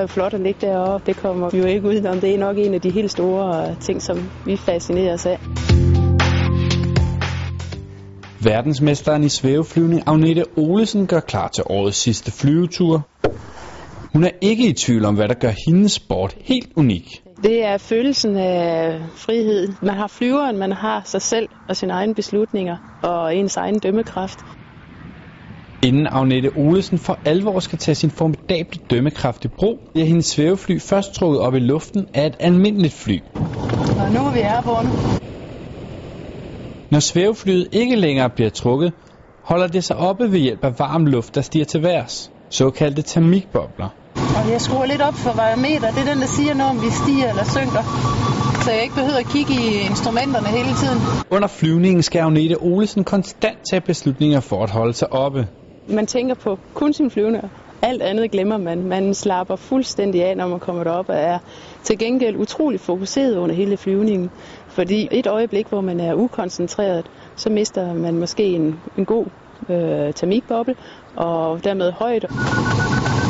jo flot at ligge deroppe. Det kommer vi jo ikke ud om. Det er nok en af de helt store ting, som vi fascinerer os af. Verdensmesteren i svæveflyvning Agnete Olesen gør klar til årets sidste flyvetur. Hun er ikke i tvivl om, hvad der gør hendes sport helt unik. Det er følelsen af frihed. Man har flyveren, man har sig selv og sine egne beslutninger og ens egen dømmekraft. Inden Agnete Olesen for alvor skal tage sin formidable dømmekraft i brug, bliver hendes svævefly først trukket op i luften af et almindeligt fly. Og nu er vi airborne. Når svæveflyet ikke længere bliver trukket, holder det sig oppe ved hjælp af varm luft, der stiger til værs, såkaldte termikbobler. Og jeg skruer lidt op for varmeter. Det er den, der siger noget om, vi stiger eller synker. Så jeg ikke behøver at kigge i instrumenterne hele tiden. Under flyvningen skal Agnete Olesen konstant tage beslutninger for at holde sig oppe. Man tænker på kun sin flyvende. Alt andet glemmer man. Man slapper fuldstændig af, når man kommer derop og er til gengæld utrolig fokuseret under hele flyvningen. Fordi et øjeblik, hvor man er ukoncentreret, så mister man måske en, en god øh, termikboble og dermed højde.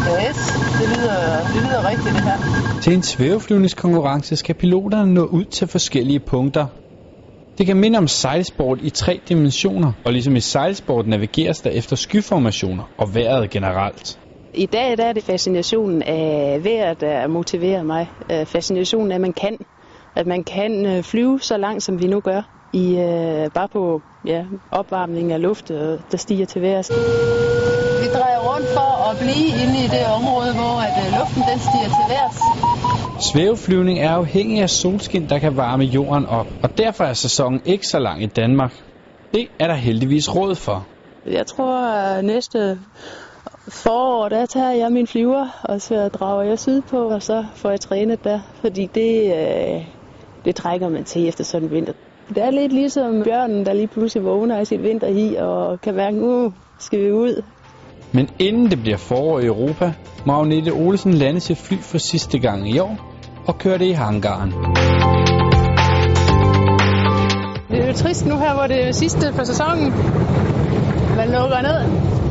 Yes, det lyder, det lyder rigtigt det her. Til en svæveflyvningskonkurrence skal piloterne nå ud til forskellige punkter. Det kan minde om sejlsport i tre dimensioner, og ligesom i sejlsport navigeres der efter skyformationer og vejret generelt. I dag der er det fascinationen af vejret, der motiverer mig. Øh, fascinationen af, at man kan. At man kan øh, flyve så langt, som vi nu gør. I, uh, bare på ja, opvarmning af luft, der stiger til værs. Vi drejer rundt for at blive inde i det område, hvor at, luften den stiger til værs. Svæveflyvning er afhængig af solskin, der kan varme jorden op, og derfor er sæsonen ikke så lang i Danmark. Det er der heldigvis råd for. Jeg tror, at næste forår, der tager jeg min flyver, og så drager jeg sydpå, og så får jeg trænet der, fordi det, øh, det trækker man til efter sådan en vinter. Det er lidt ligesom bjørnen, der lige pludselig vågner i sit vinterhi og kan mærke, nu skal vi ud. Men inden det bliver forår i Europa, må Agnete Olesen lande sit fly for sidste gang i år og køre det i hangaren. Det er jo trist nu her, hvor det er sidste for sæsonen. Man lukker ned.